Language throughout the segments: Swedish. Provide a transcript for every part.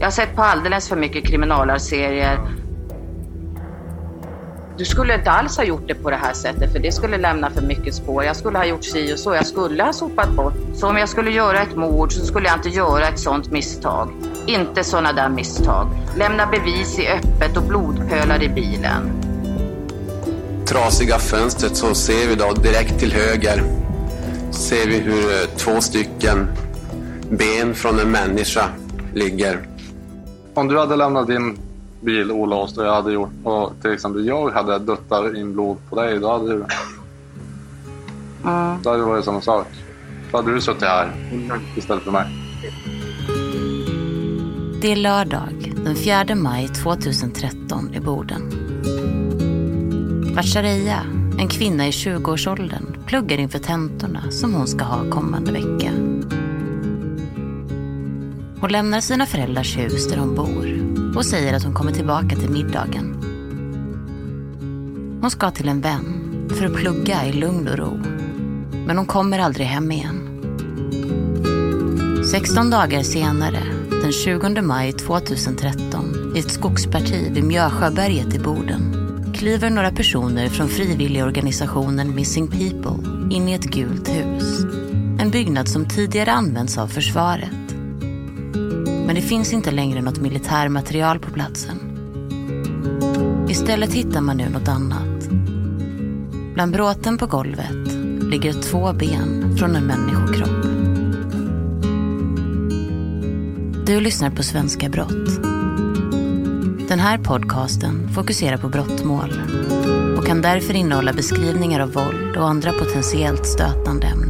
Jag har sett på alldeles för mycket kriminalarserier. Du skulle inte alls ha gjort det på det här sättet för det skulle lämna för mycket spår. Jag skulle ha gjort si och så. Jag skulle ha sopat bort. Så om jag skulle göra ett mord så skulle jag inte göra ett sånt misstag. Inte sådana där misstag. Lämna bevis i öppet och blodpölar i bilen. Trasiga fönstret så ser vi då direkt till höger ser vi hur eh, två stycken ben från en människa ligger. Om du hade lämnat din bil olåst och jag hade gjort och till exempel jag hade duttat in blod på dig, då hade du... Mm. Då hade det varit samma sak. Då hade du suttit här istället för mig. Det är lördag den 4 maj 2013 i Boden. Bacharia, en kvinna i 20-årsåldern, pluggar inför tentorna som hon ska ha kommande vecka. Hon lämnar sina föräldrars hus där hon bor och säger att hon kommer tillbaka till middagen. Hon ska till en vän för att plugga i lugn och ro. Men hon kommer aldrig hem igen. 16 dagar senare, den 20 maj 2013, i ett skogsparti vid Mjösjöberget i Boden, kliver några personer från frivilligorganisationen Missing People in i ett gult hus. En byggnad som tidigare använts av försvaret. Men det finns inte längre något militärmaterial på platsen. Istället hittar man nu något annat. Bland bråten på golvet ligger två ben från en människokropp. Du lyssnar på Svenska Brott. Den här podcasten fokuserar på brottmål och kan därför innehålla beskrivningar av våld och andra potentiellt stötande ämnen.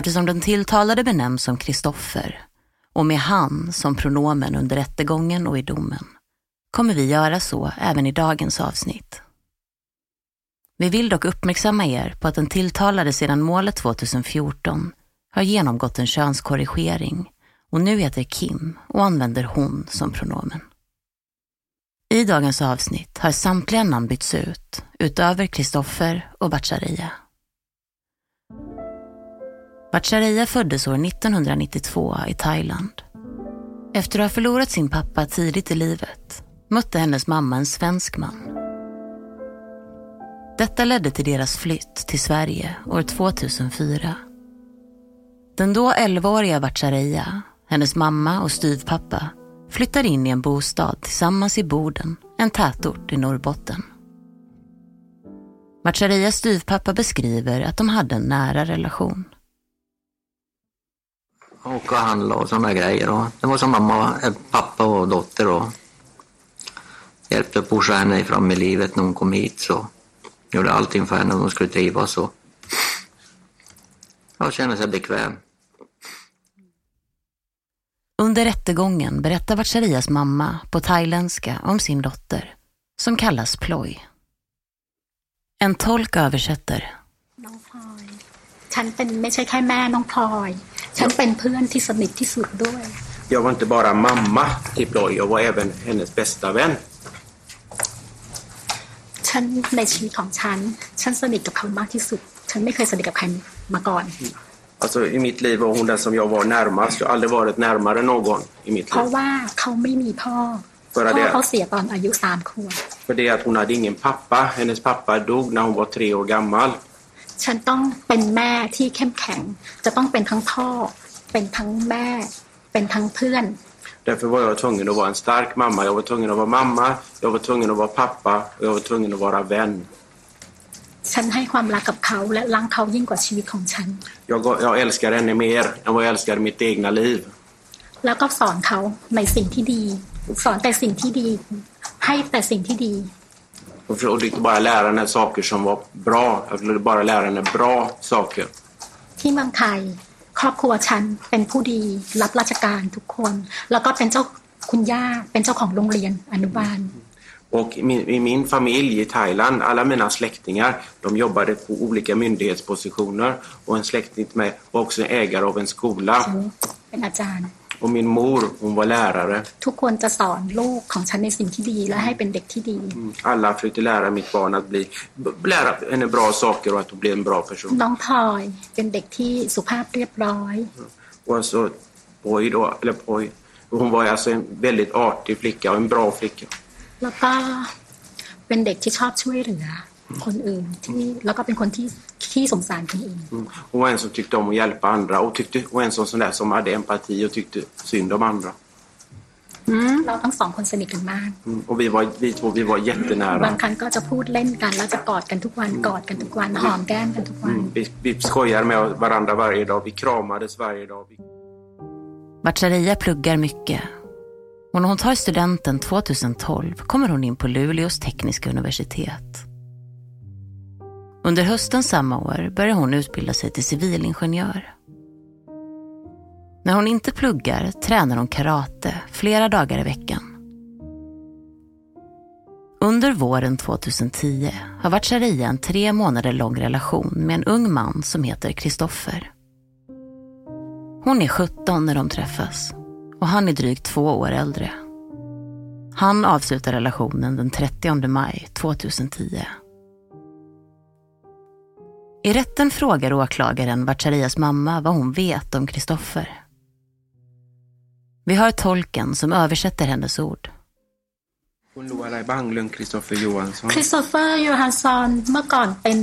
Eftersom den tilltalade benämns som Kristoffer och med han som pronomen under rättegången och i domen kommer vi göra så även i dagens avsnitt. Vi vill dock uppmärksamma er på att den tilltalade sedan målet 2014 har genomgått en könskorrigering och nu heter Kim och använder hon som pronomen. I dagens avsnitt har samtliga namn bytts ut, utöver Kristoffer och Bacharia. Bacharia föddes år 1992 i Thailand. Efter att ha förlorat sin pappa tidigt i livet mötte hennes mamma en svensk man. Detta ledde till deras flytt till Sverige år 2004. Den då 11-åriga Vatchareeya, hennes mamma och styvpappa flyttar in i en bostad tillsammans i Boden, en tätort i Norrbotten. Vatchareeyas styvpappa beskriver att de hade en nära relation. Åka och handla och sådana grejer. Och det var som mamma, eh, pappa och dotter och hjälpte att pusha henne fram i livet när hon kom hit. Så gjorde allting för henne och hon skulle trivas och ja, känna sig bekväm. Under rättegången berättar Vatcharias mamma på thailändska om sin dotter, som kallas Ploy. En tolk översätter. ฉันเป็นไม่ใช่แค่แม่น้องพลอยฉันเป็นเพื่อนที่สนิทที่สุดด้วย Jag var inte bara mamma till Ploy, jag var även hennes bästa vän. ฉันในชีวิตของฉัน ฉันสนิทกับเขามากที่สุด ฉันไม่เคยสนิทกับใครมาก่อน Alltså i mitt liv var hon den som jag var närmast. Jag har aldrig varit närmare någon i mitt เพราะ liv. ว่าเขาไม่มีพ่อ För พ่อ det, เขาเสียตอนอายุสามขวบ för det att hon hade ingen pappa. Hennes pappa dog när hon var tre år gammal. ฉันต้องเป็นแม่ที่เข้มแข็ง จะต้องเป็นทั้งพ่อ เป็นทั้งแม่ เป็นทั้งเพื่อน Därför var jag tvungen att vara en stark mamma. Jag var tvungen att vara mamma, jag var tvungen att vara pappa och jag var tvungen att vara vän. ฉันให้ความรักกับเขาและรักเขายิ่งกว่าชีวิตของฉัน Jag, gav- jag älskar henne mer än vad jag älskar mitt egna liv. แล้วก็สอนเขาในสิ่งที่ดี สอนแต่สิ่งที่ดี ให้แต่สิ่งที่ดี Jag försökte inte bara lära henne saker som var bra. Jag ville bara lära henne bra saker. ที่เมืองไทยครอบครัวฉันเป็นผู้ดีรับราชการทุกคน แล้วก็เป็นเจ้าคุณย่าเป็นเจ้าของโรงเรียนอนุบาล Och min, i min familj i Thailand, alla mina släktingar, de jobbade på olika myndighetspositioner och en släkting till mig var också ägare av en skola. Och min mor, hon var lärare. Mm. Alla försökte lära mitt barn att bli, lära henne bra saker och att hon blev en bra person. Mm. Och så Poi då, eller Poi, hon var alltså en väldigt artig flicka och en bra flicka. แล้วก็เป็นเด็กที่ชอบช่วยเหลือคนอื่นที่แล้วก็เป็นคนที่ที่สงสารคนอื่น Mm. Hon var en som tyckte om att hjälpa andra och, tyckte, och en som, sån där som hade empati och tyckte synd om andra. เราทั้งสองคนสนิทกันมาก Mm. Och vi, var, vi två vi var บาง jättenära. ครั้งก็จะพูดเล่นกันแล้วจะกอดกันทุกวันกอดกันทุกวันหอมแก้มกันทุกวัน Mm. Vi, vi skojar med varandra varje dag, vi kramades varje dag. Vi... Vatchareeya pluggar mycket. Och när hon tar studenten 2012 kommer hon in på Luleås tekniska universitet. Under hösten samma år börjar hon utbilda sig till civilingenjör. När hon inte pluggar tränar hon karate flera dagar i veckan. Under våren 2010 har Vatcharia en tre månader lång relation med en ung man som heter Kristoffer. Hon är 17 när de träffas och han är drygt två år äldre. Han avslutar relationen den 30 maj 2010. I rätten frågar åklagaren Vatcharias mamma vad hon vet om Kristoffer. Vi har tolken som översätter hennes ord. คุณรู้อะไรบ้างเรื่องคริสโตเฟอร์ยูฮันสัน คริสโตเฟอร์ยูฮันซอนเมื่อก่อนเป็น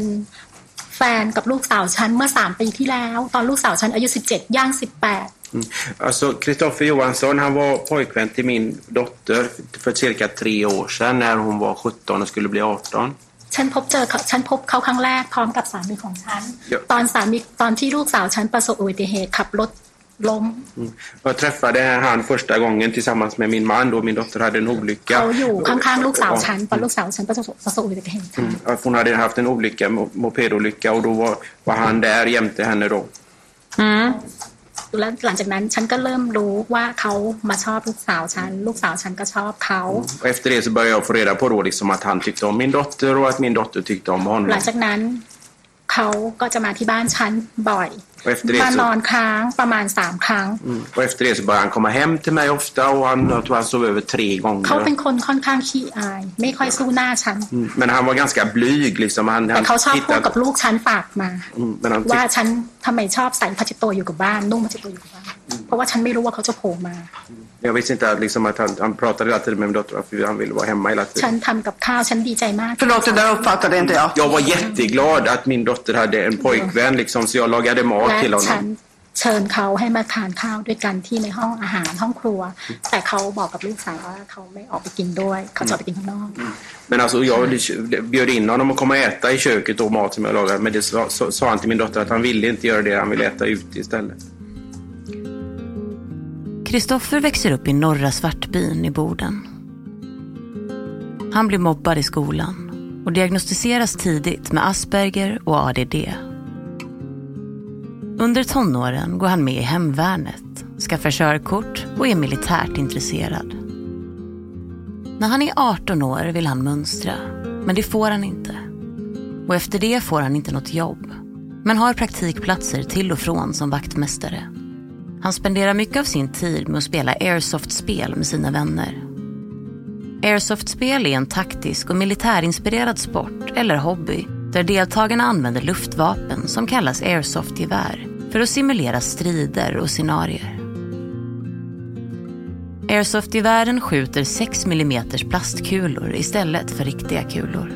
แฟนกับลูกสาวฉันเมื่อสามปีที่แล้ว ตอนลูกสาวฉันอายุ 17 ย่าง 18 Mm. Alltså, Kristoffer Johansson han var pojkvän till min dotter för cirka tre år sedan när hon var 17 och skulle bli 18. ฉันพบเจอเขาฉันพบเขาครั้งแรกพร้อมกับสามีของฉัน เดี๋ยว ตอนสามีตอนที่ลูกสาวฉันประสบอุบัติเหตุขับรถล้ม Mm. Jag träffade han första gången tillsammans med min man då min dotter hade en olycka. เขาอยู่ข้างๆลูกสาวฉันตอนลูกสาวฉันประสบประสบอุบัติเหตุ Mm. Att Hon hade haft en olycka, mo- mopedolycka och då var, var han där jämte henne då. แล้วหลังจากนั้นฉันก็เริ่มรู้ว่าเขามาชอบลูกสาวฉัน ลูกสาวฉันก็ชอบเขา Och efter det så började jag få reda på då liksom att han tyckte om min dotter och att min dotter tyckte om หลั honom. งจากนั้นเขาก็จะมาที่บ้านฉันบ่อย Och efter det มานอน så, ค้างประมาณสามครั้ง mm. och efter det så började han komma hem till mig ofta och han, jag tror han sov över tre เขาเป็น gånger. คนค่อนข้างขี้อาย ไม่ค่อยสู้หน้าฉัน Mm. Men han var ganska blyg liksom. Han, แต่ han เขาชอบพูดกับ tittade, ลูกฉันฝากมา mm. Men han ว่า tyckte ฉันทำไมชอบใส่พัชโตวอยู่กับบ้านนุ่งพัชโตวอยู่กับบ้าน เพราะว่าฉันไม่รู้ว่าเขาจะโผล่มา Jag visste inte att, liksom, att han, han pratade hela tiden med min dotter för han ville vara hemma hela ฉัน tiden. ทำกับข้าวฉันดีใจมาก Förlåt, det där uppfattade inte jag. Jag var jätteglad att min dotter hade en pojkvän liksom, så jag lagade mat และ till ฉัน honom. เชิญเขาให้มาทานข้าวด้วยกันที่ในห้องอาหารห้องครัว แต่เขาบอกกับลูกสาวว่าเขาไม่ออกไปกินด้วย เขาจะออกไปกินข้างนอก Men alltså jag bjöd in honom att komma och äta i köket och mat som jag lagade. Men det sa, sa han till min dotter att han ville inte göra det. Han ville äta ute istället. Kristoffer växer upp i norra Svartbyn i Boden. Han blir mobbad i skolan och diagnostiseras tidigt med Asperger och ADD. Under tonåren går han med i hemvärnet, skaffar körkort och är militärt intresserad. När han är 18 år vill han mönstra, men det får han inte. Och efter det får han inte något jobb, men har praktikplatser till och från som vaktmästare. Han spenderar mycket av sin tid med att spela airsoft-spel med sina vänner. Airsoft-spel är en taktisk och militärinspirerad sport eller hobby där deltagarna använder luftvapen som kallas airsoftgevär för att simulera strider och scenarier. Airsoft-gevären skjuter 6 mm plastkulor istället för riktiga kulor.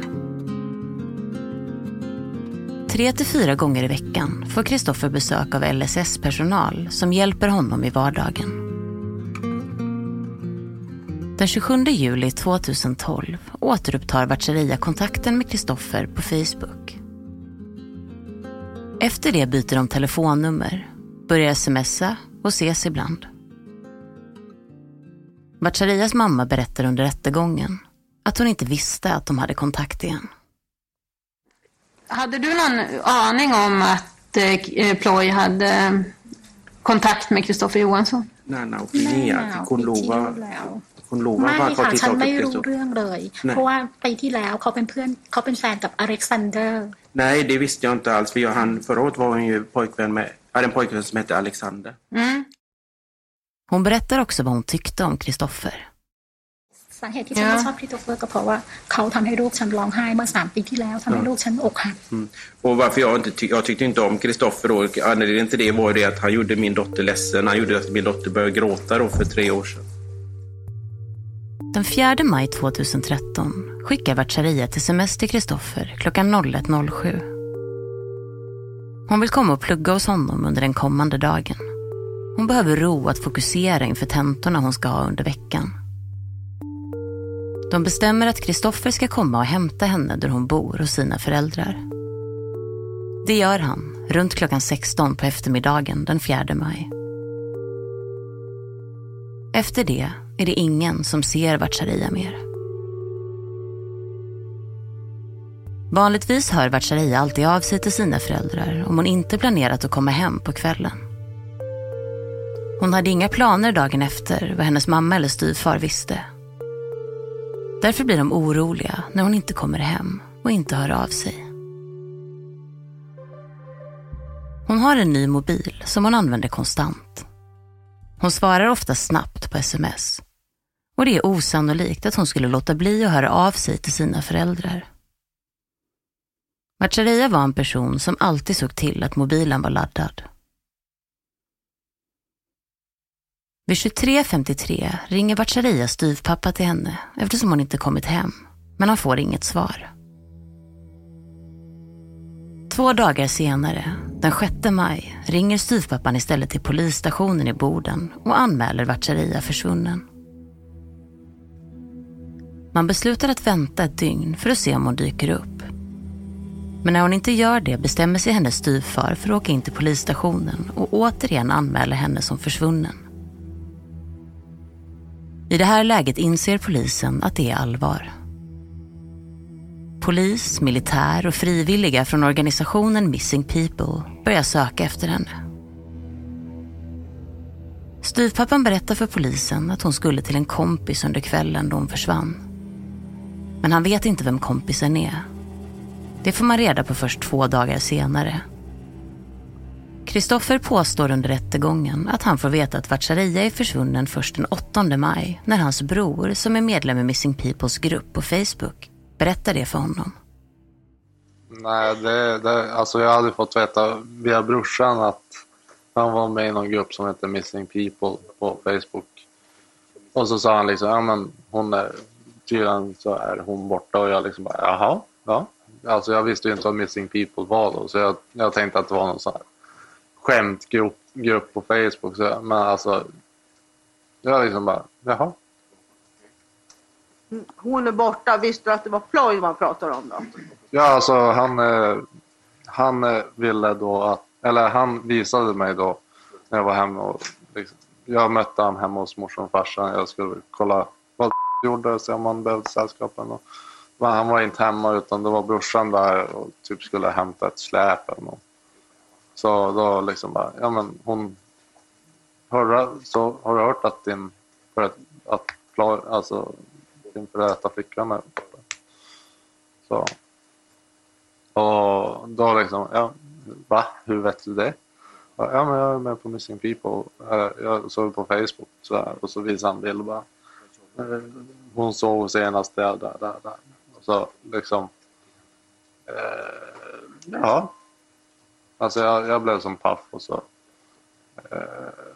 Tre till fyra gånger i veckan får Kristoffer besök av LSS-personal som hjälper honom i vardagen. Den 27 juli 2012 återupptar Vatcharia kontakten med Kristoffer på Facebook. Efter det byter de telefonnummer, börjar smsa och ses ibland. Vatcharias mamma berättar under rättegången att hon inte visste att de hade kontakt igen. Hade du någon aning om att eh, Ploy hade kontakt med Kristoffer Johansson? Nej, nej, nej, hon lovade คุณรู้ว่า ไม่ ว่าเขา ค่ะ ติด ฉั ต่ น อกับ ไม่ คริส รู้ โต เรื่องเลย Nej. เพราะว่าปีที่แล้วเขาเป็นเพื่อนเขาเป็นแฟนกับอเล็กซานเดอร์ Nej, det visste jag inte alls. För jag, han, förra året var hon ju pojkvän med, hade en pojkvän som hette Alexander. Hon berättar också vad hon tyckte om Kristoffer. สาเหตุที่ฉันไม่ชอบคริสโตเฟอร์ก็เพราะว่าเขาทำให้ลูกฉันร้องไห้เมื่อสามปีที่แล้วทำให้ลูกฉันอกหัก Mm. Och varför jag inte ty- jag tyckte inte om Kristoffer då, anledningen till det var ju det att han gjorde min dotter ledsen. Han gjorde att min dotter började gråta då för tre år sedan. Den 4 maj 2013 skickar Vatcharia till semester Kristoffer klockan 01.07. Hon vill komma och plugga hos honom under den kommande dagen. Hon behöver ro att fokusera inför tentorna hon ska ha under veckan. De bestämmer att Kristoffer ska komma och hämta henne där hon bor hos sina föräldrar. Det gör han runt klockan 16 på eftermiddagen den 4 maj. Efter det är det ingen som ser Vatcharia mer. Vanligtvis hör Vatcharia alltid av sig till sina föräldrar om hon inte planerat att komma hem på kvällen. Hon hade inga planer dagen efter vad hennes mamma eller styvfar visste. Därför blir de oroliga när hon inte kommer hem och inte hör av sig. Hon har en ny mobil som hon använder konstant. Hon svarar ofta snabbt på sms. Och det är osannolikt att hon skulle låta bli att höra av sig till sina föräldrar. Macharia var en person som alltid såg till att mobilen var laddad. Vid 23.53 ringer Vacharias styvpappa till henne eftersom hon inte kommit hem, men han får inget svar. Två dagar senare, den 6 maj, ringer styvpappan istället till polisstationen i Boden och anmäler Vatcharia försvunnen. Man beslutar att vänta ett dygn för att se om hon dyker upp. Men när hon inte gör det bestämmer sig hennes styvfar för att åka in till polisstationen och återigen anmäla henne som försvunnen. I det här läget inser polisen att det är allvar. Polis, militär och frivilliga från organisationen Missing People börjar söka efter henne. Styvpappan berättar för polisen att hon skulle till en kompis under kvällen då hon försvann. Men han vet inte vem kompisen är. Det får man reda på först två dagar senare. Kristoffer påstår under rättegången att han får veta att Vatcharia är försvunnen först den 8 maj när hans bror, som är medlem i Missing Peoples grupp på Facebook, berättar det för honom. Nej, det, det, alltså jag hade fått veta via brorsan att han var med i någon grupp som heter Missing People på Facebook. Och så sa han liksom, ja men hon är, tydligen så är hon borta och jag liksom bara, jaha, ja. Alltså jag visste ju inte vad Missing People var då så jag, jag tänkte att det var någon sån här skämtgrop grupp på Facebook. Så, men alltså, jag liksom bara, jaha. Mm, Hon är borta. Visste du att det var ploj man pratar om då? Ja, alltså han, eh, han eh, ville då att, eller han visade mig då när jag var hemma och liksom, jag mötte han hemma hos morsan och farsan. Jag skulle kolla vad gjorde, se om han behövde sällskapen. Och, men han var inte hemma utan det var brorsan där och typ skulle hämta ett släp eller något. Så då liksom bara, ja men hon, hörde, så har du hört att din, för att, att alltså, din före detta flickvän är borta? Så. Och då liksom, ja, va? Hur vet du det? Ja, men jag är med på Missing People. Jag såg på Facebook så här, och så visade han en bild och bara. Eh, hon såg senast där, där, där, där. Så liksom. Eh, ja. Alltså jag, jag blev som paff och så. Eh,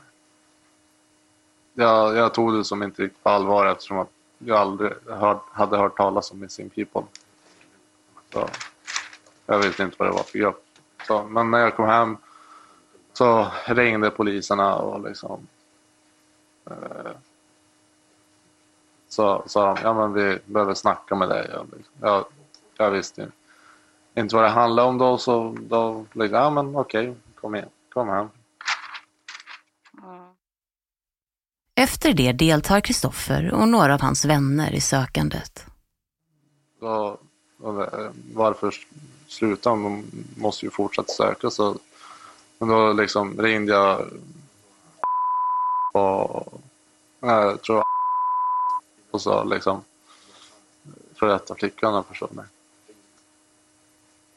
jag, jag tog det som inte riktigt på allvar eftersom att jag aldrig hör, hade hört talas om Missing People. Så jag visste inte vad det var för grupp. Så, men när jag kom hem så ringde poliserna och liksom eh, så sa de, ja men vi behöver snacka med dig. Jag, liksom, jag, visste inte vad det handlade om då så då liksom, ja men okej, kom igen, kom hem. Efter det deltar Kristoffer och några av hans vänner i sökandet. Eh, varför sluta? De måste ju fortsätta söka. Så, men då liksom ringde jag och jag tror och så liksom för detta flickan har försvunnit.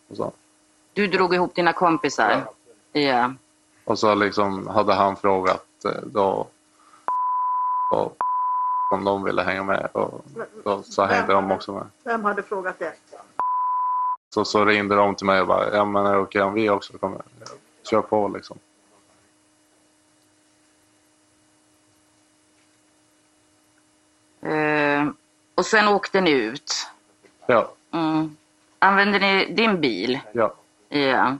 Och så, Du drog ihop dina kompisar? Ja. och så liksom hade han frågat eh, då och, om de ville hänga med och då så hängde de också med. Vem hade frågat det? Så, så ringde de till mig och bara, ja men är det okej om vi också kommer? Kör på liksom. Och sen åkte ni ut. Ja, Mm. Använde ni din bil? ja, Ja.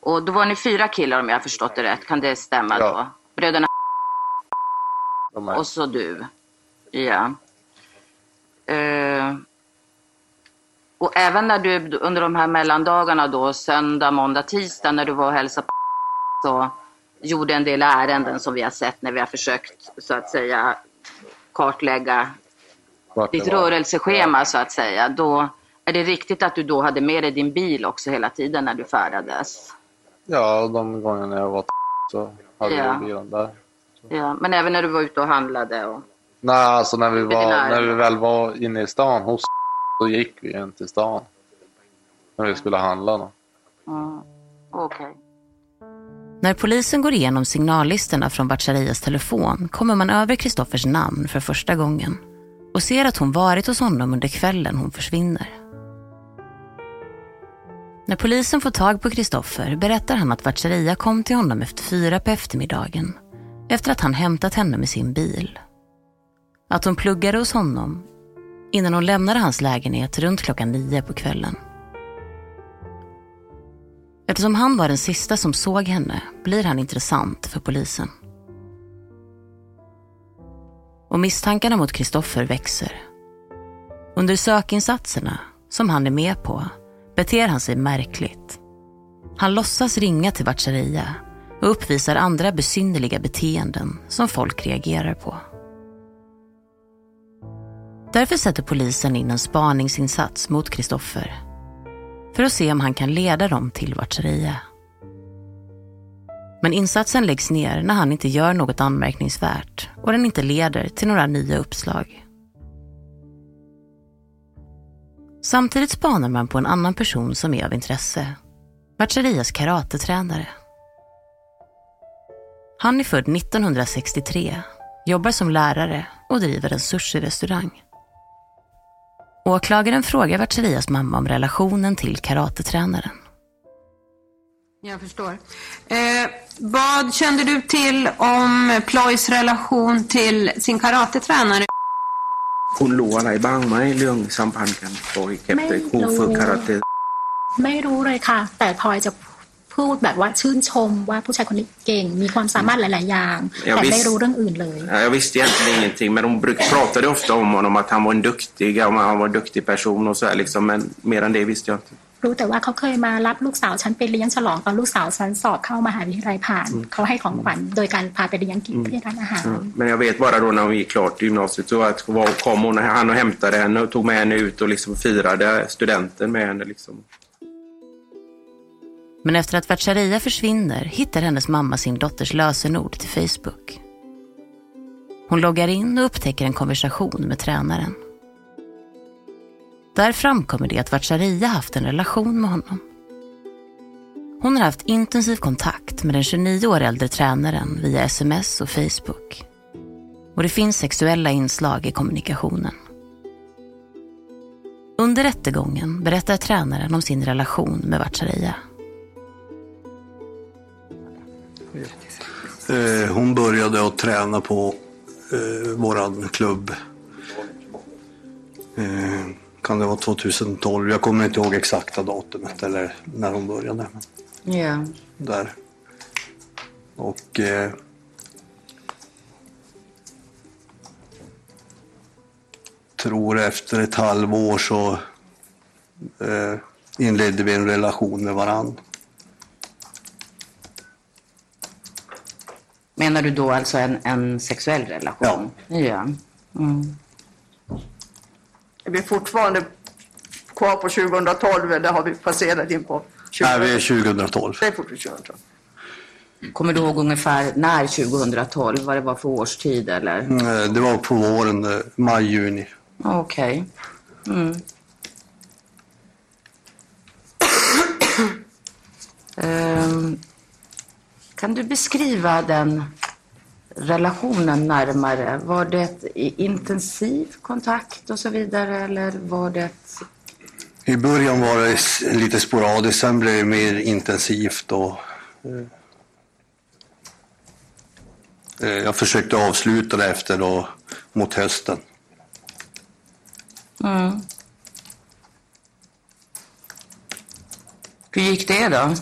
Och då var ni fyra killar om jag har förstått det rätt. Kan det stämma Ja. då? Bröderna de och så du. Ja. Eh, och även när du under de här mellandagarna då, söndag, måndag, tisdag, när du var och hälsade på så gjorde en del ärenden som vi har sett när vi har försökt så att säga kartlägga ditt rörelseschema så att säga. Då är det riktigt att du då hade med dig din bil också hela tiden när du färdades? Ja, de gångerna jag var så hade Ja. jag bilen där. Ja, men även när du var ute och handlade? Och... Nej, alltså när vi, var, när vi väl var inne i stan hos så gick vi inte till stan. När vi skulle handla. Då. Mm. Okej. När polisen går igenom signallistorna från Bacharias telefon kommer man över Kristoffers namn för första gången och ser att hon varit hos honom under kvällen hon försvinner. När polisen får tag på Kristoffer berättar han att Vatcharia kom till honom efter fyra på eftermiddagen efter att han hämtat henne med sin bil. Att hon pluggade hos honom innan hon lämnade hans lägenhet runt klockan nio på kvällen. Eftersom han var den sista som såg henne blir han intressant för polisen. Och misstankarna mot Kristoffer växer. Under sökinsatserna, som han är med på, beter han sig märkligt. Han låtsas ringa till Vatcharia och uppvisar andra besynnerliga beteenden som folk reagerar på. Därför sätter polisen in en spaningsinsats mot Kristoffer för att se om han kan leda dem till Vatcharia. Men insatsen läggs ner när han inte gör något anmärkningsvärt och den inte leder till några nya uppslag. Samtidigt spanar man på en annan person som är av intresse. Vatcharias karatetränare. Han är född 1963, jobbar som lärare och driver en sushi-restaurang. Åklagaren frågar Vatcharias mamma om relationen till karatetränaren. Jag förstår. Eh, vad kände du till om Ploys relation till sin karatetränare? คุณรู้อะไรบ้างไหมเรื่องสัมพันธ์กันโดยเก็บแต่ครูฝึกคาราเต้ ไม่รู้เลยค่ะ แต่พลอยจะ พพูดแบบว่าชื่นชมว่าผู้ชายคนนี้เก่ง มีความสามารถหลาย ๆ อย่าง Ja, แต่ visst. ไม่รู้เรื่องอื่นเลย Ja, Jag visste egentligen ingenting, men de bruk, pratade ofta om honom, att han var en duktig, ja, men han var en duktig person och så här, liksom, men mer än det visste jag inte. รู้แต่ว่าเขาเคยมารับลูกสาวฉันไปเลี้ยงฉลองตอนลูกสาวฉันสอบเข้ามหาวิทยาลัยผ่านเขาให้ของขวัญโดยการพาไปเลี้ยงกินที่ร้านอาหาร Ja. Men jag vet bara då när hon gick klart gymnasiet så att var, kom hon, han och hämtade henne och tog med henne ut och liksom firade studenten med henne. Liksom. Men efter att Vatcharia försvinner hittar hennes mamma sin dotters lösenord till Facebook. Hon loggar in och upptäcker en konversation med tränaren. Där framkommer det att Vatcharia haft en relation med honom. Hon har haft intensiv kontakt med den 29 år äldre tränaren via sms och Facebook. Och det finns sexuella inslag i kommunikationen. Under rättegången berättar tränaren om sin relation med Vatcharia. Eh, hon började att träna på eh, våran klubb. Eh, kan det vara 2012? Jag kommer inte ihåg exakta datumet eller när hon började. Ja. där. Och eh, tror efter ett halvår så eh, inledde vi en relation med varann. Menar du då alltså en, en sexuell relation? Ja. ja. Mm. Är vi fortfarande kvar på 2012 eller har vi passerat in på 2012? Nej, vi är 2012. Det är fortfarande 2012. Kommer du ihåg ungefär när 2012, vad det var för årstid eller? Eh, Det var på våren, eh, maj, juni. Okej. Mm. Ehm, kan du beskriva den relationen närmare? Var det intensiv kontakt och så vidare eller var det... I början var det lite sporadiskt, sen blev det mer intensivt och eh, eh, jag försökte avsluta det efter då mot hösten. Mm. Hur gick det då?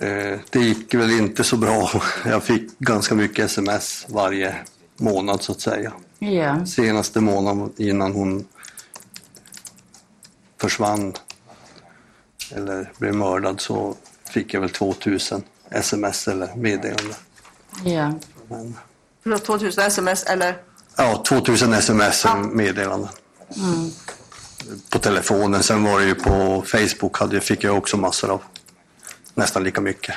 Eh, Det gick väl inte så bra. Jag fick ganska mycket sms varje månad så att säga. Ja. Senaste månaden innan hon försvann eller blev mördad så fick jag väl 2000 sms eller meddelanden. Ja. Men, Förlåt, 2000 sms eller? ja, 2000 sms meddelanden Mm. på telefonen. Sen var det ju på Facebook hade, fick jag också massor av, nästan lika mycket.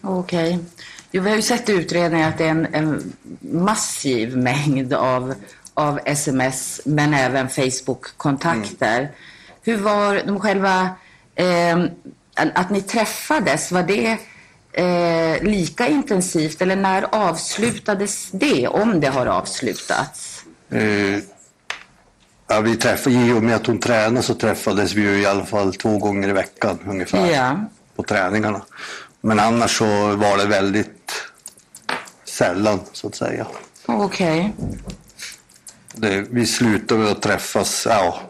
Okej. Jo, vi har ju sett i utredningen att det är en, en massiv mängd av, av sms men även Facebook-kontakter. Hur var de själva... Eh, att ni träffades, var det eh, lika intensivt eller när avslutades det, om det har avslutats? Eh, ja, vi träffade, I och med att hon tränade så träffades vi ju i alla fall två gånger i veckan ungefär Ja. på träningarna. Men annars så var det väldigt sällan så att säga. Okej. Det, vi slutade att träffas, ja,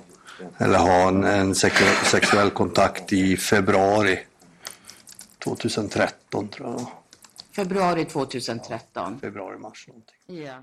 eller ha en, en sex- sexuell kontakt i februari 2013 tror jag. Februari 2013. Februari, mars någonting. Ja.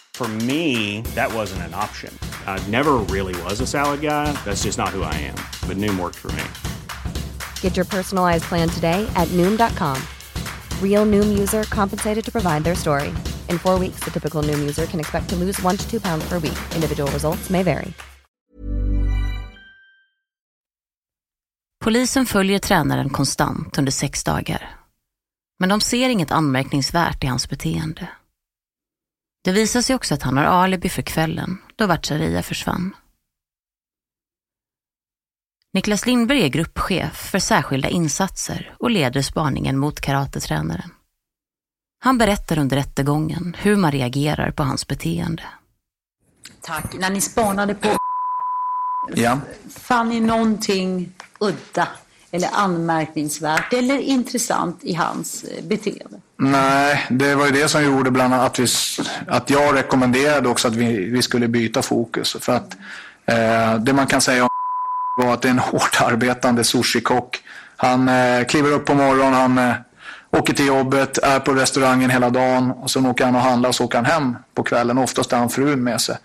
For me, that wasn't an option. I never really was a salad guy. That's just not who I am. But Noom worked for me. Get your personalized plan today at Noom.com. Real Noom user compensated to provide their story. In four weeks, the typical Noom user can expect to lose one to two pounds per week. Individual results may vary. Polisen följer tränaren konstant under sex dagar. Men de ser inget anmärkningsvärt i hans beteende. Det visar sig också att han har alibi för kvällen då Vatcharia försvann. Niklas Lindberg är gruppchef för särskilda insatser och leder spaningen mot karatetränaren. Han berättar under rättegången hur man reagerar på hans beteende. Tack. När ni spanade på Ja. fann ni någonting udda eller anmärkningsvärt eller intressant i hans eh, beteende? Nej, det var ju det som gjorde bland annat att, vi, att jag rekommenderade också att vi, vi skulle byta fokus. För att eh, det man kan säga om var att det är en hårt arbetande sushikock. Han eh, kliver upp på morgonen, han eh, åker till jobbet, är på restaurangen hela dagen och sen åker han och handlar och så åker han hem på kvällen. Oftast har han frun med sig.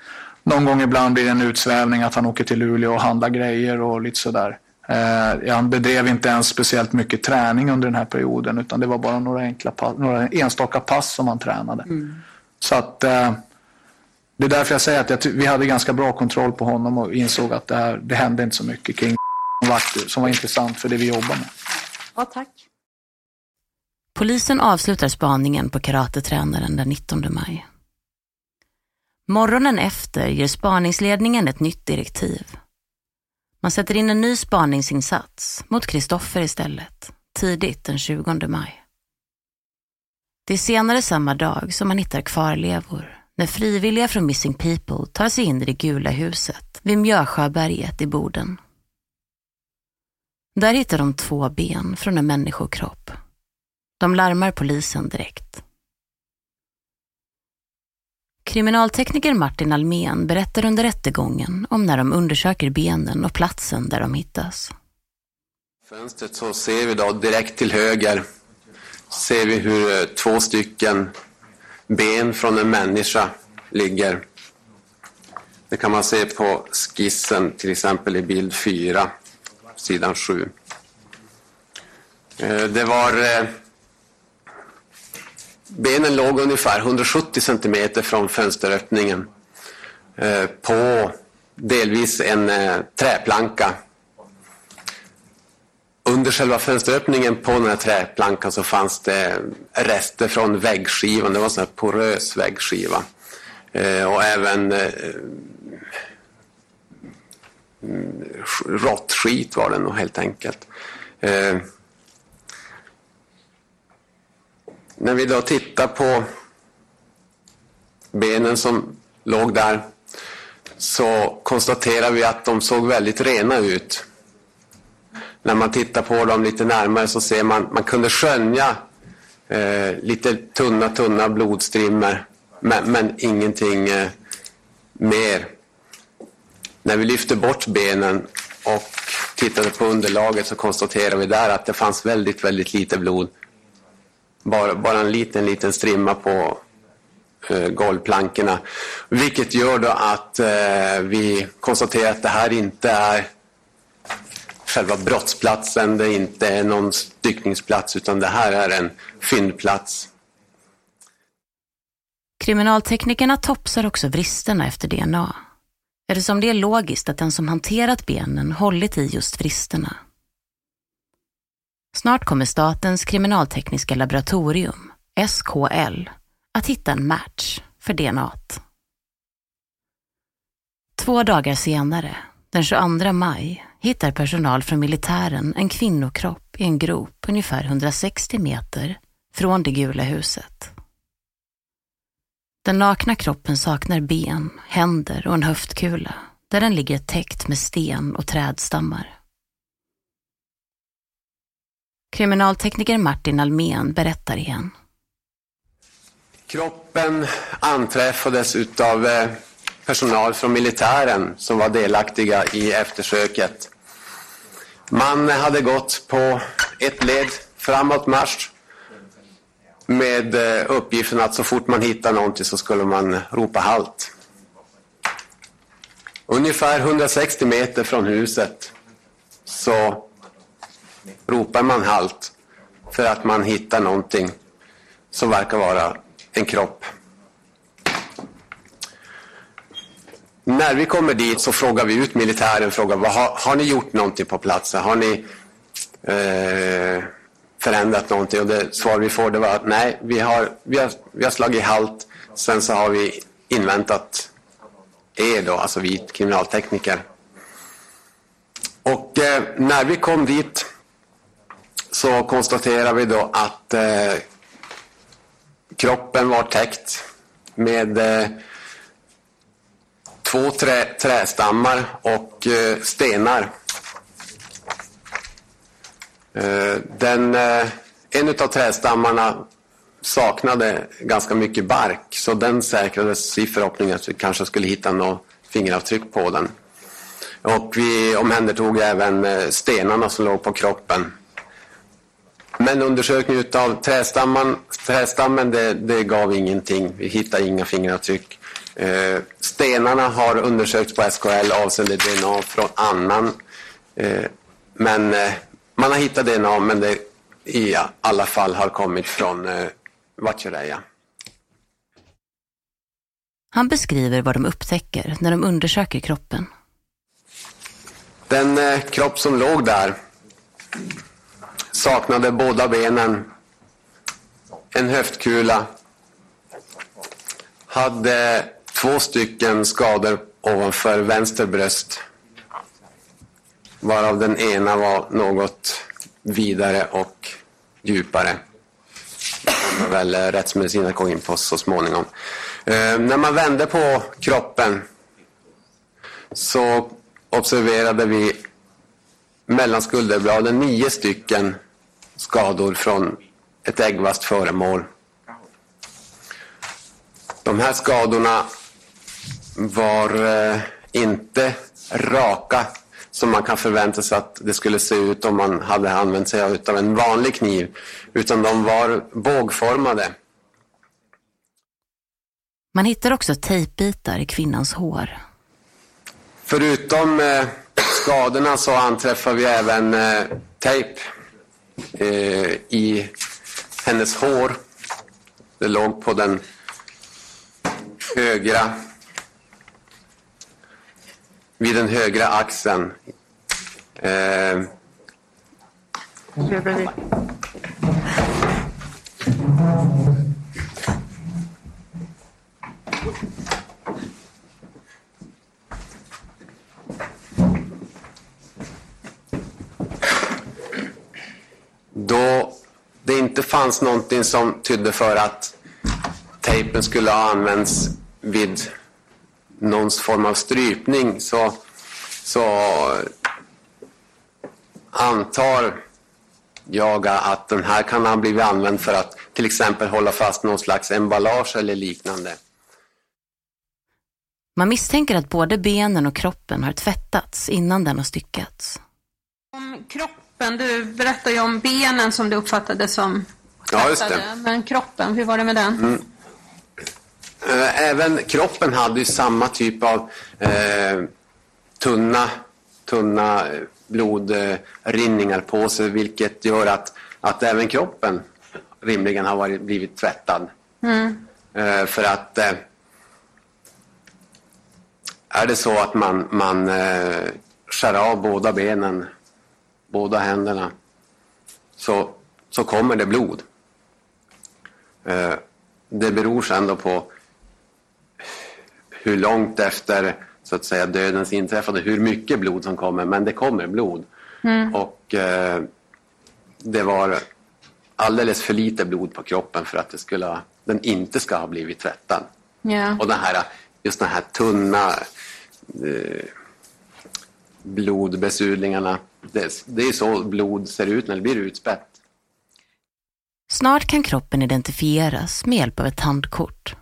Någon gång ibland blir det en utsvävning att han åker till Luleå och handlar grejer och lite sådär. Eh, han bedrev inte ens speciellt mycket träning under den här perioden utan det var bara några, enkla pass, några enstaka pass som han tränade. Så att eh, det är därför jag säger att jag vi hade ganska bra kontroll på honom och insåg att det, här, det hände inte så mycket kring som var intressant för det vi jobbar med. Ja, tack. Polisen avslutar spaningen på karatetränaren den 19 maj. Morgonen efter ger spaningsledningen ett nytt direktiv. Man sätter in en ny spaningsinsats mot Kristoffer istället, tidigt den 20 maj. Det är senare samma dag som man hittar kvarlevor när frivilliga från Missing People tar sig in i det gula huset vid Mjösjöberget i Boden. Där hittar de två ben från en människokropp. De larmar polisen direkt. Kriminaltekniker Martin Almen berättar under rättegången om när de undersöker benen och platsen där de hittas. fönstret så ser vi då direkt till höger ser vi hur eh, två stycken ben från en människa ligger. Det kan man se på skissen till exempel i bild 4, sidan 7. Eh, det var... Eh, Benen låg ungefär 170 centimeter från fönsteröppningen eh, på delvis en eh, träplanka under själva fönsteröppningen på den här träplankan så fanns det rester från väggskivan. Det var en sån här porös väggskiva. Eh, och även mm, råttskit var det nog helt enkelt. Eh, när vi då tittar på benen som låg där så konstaterar vi att de såg väldigt rena ut när man tittar på dem lite närmare så ser man, man kunde skönja eh, lite tunna, tunna blodstrimmor, men, men ingenting eh, mer. När vi lyfte bort benen och tittade på underlaget så konstaterade vi där att det fanns väldigt, väldigt lite blod. Bara, bara en liten, liten strimma på eh, golvplankorna. Vilket gör då att eh, vi konstaterar att det här inte är själva brottsplatsen, det är inte någon styckningsplats utan det här är en fyndplats. Kriminalteknikerna topsar också vristerna efter DNA. Eftersom det är logiskt att den som hanterat benen hållit i just vristerna. Snart kommer Statens kriminaltekniska laboratorium, SKL, att hitta en match för DNAt. Två dagar senare, den 22 maj, hittar personal från militären en kvinnokropp i en grop ungefär 160 meter från det gula huset. Den nakna kroppen saknar ben, händer och en höftkula där den ligger täckt med sten och trädstammar. Kriminaltekniker Martin Almen berättar igen. Kroppen anträffades utav eh, personal från militären som var delaktiga i eftersöket. Man hade gått på ett led framåt marsch med eh, uppgiften att så fort man hittar någonting så skulle man ropa halt. Ungefär 160 meter från huset så ropar man halt för att man hittar någonting som verkar vara en kropp. När vi kommer dit så frågar vi ut militären, frågar, vad har, har ni gjort någonting på platsen? Har ni eh, förändrat någonting? Och det svar vi får det var att nej, vi har, vi har, vi har slagit halt. Sen så har vi inväntat er då, alltså vi kriminaltekniker. Och eh, när vi kom dit så konstaterar vi då att eh, kroppen var täckt med eh, två trä, trästammar och eh, stenar. Eh, den, eh, en av trästammarna saknade ganska mycket bark så den säkrades i förhoppning att vi kanske skulle hitta något fingeravtryck på den. Och vi omhändertog även eh, stenarna som låg på kroppen. Men undersökning av trästammen, trästammen det, det gav ingenting. Vi hittade inga fingeravtryck. Eh, stenarna har undersökts på SKL avseende DNA från annan. Eh, men eh, man har hittat DNA men det i alla fall har kommit från eh, Vatchareeya. Han beskriver vad de upptäcker när de undersöker kroppen. Den eh, kropp som låg där saknade båda benen, en höftkula, hade två stycken skador ovanför vänster bröst, varav den ena var något vidare och djupare. Det kommer väl eh, rättsmedicin att gå in på så småningom. Eh, när man vände på kroppen så observerade vi mellan skulderbladen nio stycken skador från ett äggvast föremål. De här skadorna var eh, inte raka som man kan förvänta sig att det skulle se ut om man hade använt sig av en vanlig kniv, utan de var bågformade. Man hittar också tejpbitar i kvinnans hår. Förutom eh, skadorna så anträffar vi även eh, tejp eh, i hennes hår. Det låg på den högra vid den högra axeln. Eh, då det inte fanns någonting som tydde för att tejpen skulle ha använts vid någon form av strypning så, så antar jag att den här kan ha blivit använd för att till exempel hålla fast någon slags emballage eller liknande. Man misstänker att både benen och kroppen har tvättats innan den har styckats. Om kroppen, du berättade ju om benen som du uppfattade som Ja, just det. Men kroppen, hur var det med den? Mm. Eh, Även kroppen hade ju samma typ av eh, tunna, tunna eh, blodrinningar på sig vilket gör att, att även kroppen rimligen har varit, blivit tvättad. Mm. Eh, för att eh, är det så att man, man eh, skär av båda benen, båda händerna, så, så kommer det blod. Eh, det beror sen då på hur långt efter så att säga dödens inträffande, hur mycket blod som kommer, men det kommer blod. Mm. Och eh, det var alldeles för lite blod på kroppen för att det skulle, den inte ska ha blivit tvättad. Ja. Och den här, just den här tunna eh, blodbesudlingarna, det, det är så blod ser ut när det blir utspätt. Snart kan kroppen identifieras med hjälp av ett tandkort.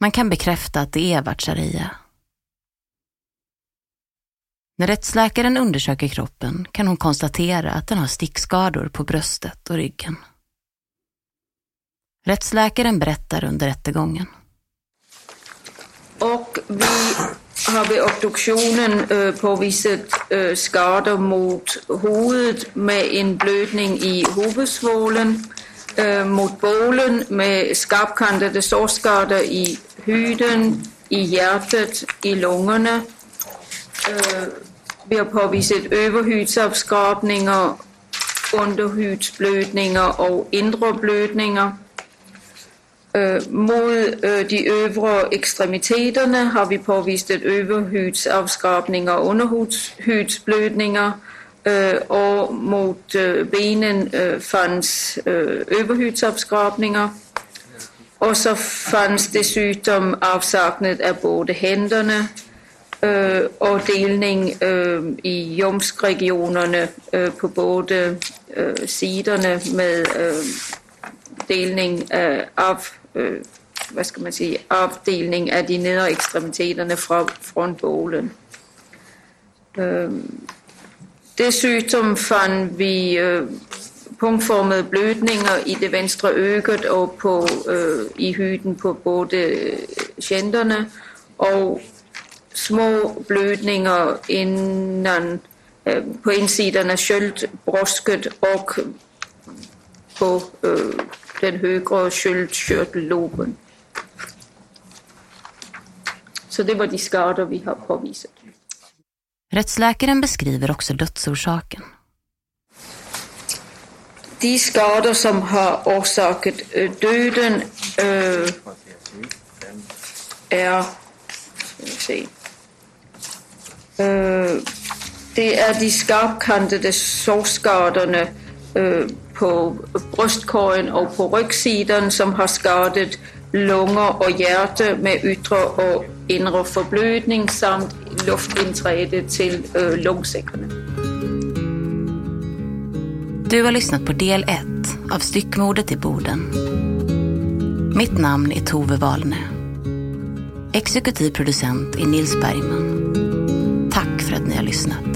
Man kan bekräfta att det är Vatcharia. När rättsläkaren undersöker kroppen kan hon konstatera att den har stickskador på bröstet och ryggen. Rättsläkaren berättar under rättegången. Och vi har vid obduktionen øh, påvisat øh, skador mot huvudet med en blödning i huvudsvålen, øh, mot bålen med skarpkantade sårskador i huden, i hjärtat, i lungorna. Vi har påvisat överhudsavskrapningar, underhudsblödningar och inre blödningar. Øh, mot øh, de övre extremiteterna har vi påvisat överhudsavskrapningar och underhudsblödningar øh, och mot benen fanns överhudsavskrapningar. Och så fanns dessutom avsaknad av både händerna och delning i ljumskregionerna på båda sidorna med delning av, øh, hvad skal man sige, afdelning af de nedre ekstremiteterne fra frontbålen. Øh, dessutom fandt vi øh, punktformede blødninger i det venstre øget og på, øh, i huden på både känderna og små blødninger innan, øh, på insidan af sköldbrosket och på øh, den högre sköldkörtelloben. Så det var de skador vi har påvisat. Rättsläkaren beskriver också dödsorsaken. De skador som har orsakat øh, döden øh, är, se, øh, det är de skarpkantade sårskadorna øh, på bröstkorgen och på ryggsidan som har skadat lungor och hjärta med yttre och inre förblödning samt luftinträde till øh, lungsäckarna. Du har lyssnat på del 1 av Styckmordet i Boden. Mitt namn är Tove Wahlne. Exekutiv producent är Nils Bergman. Tack för att ni har lyssnat.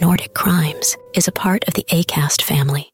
Nordic Crimes is a part of the ACAST family.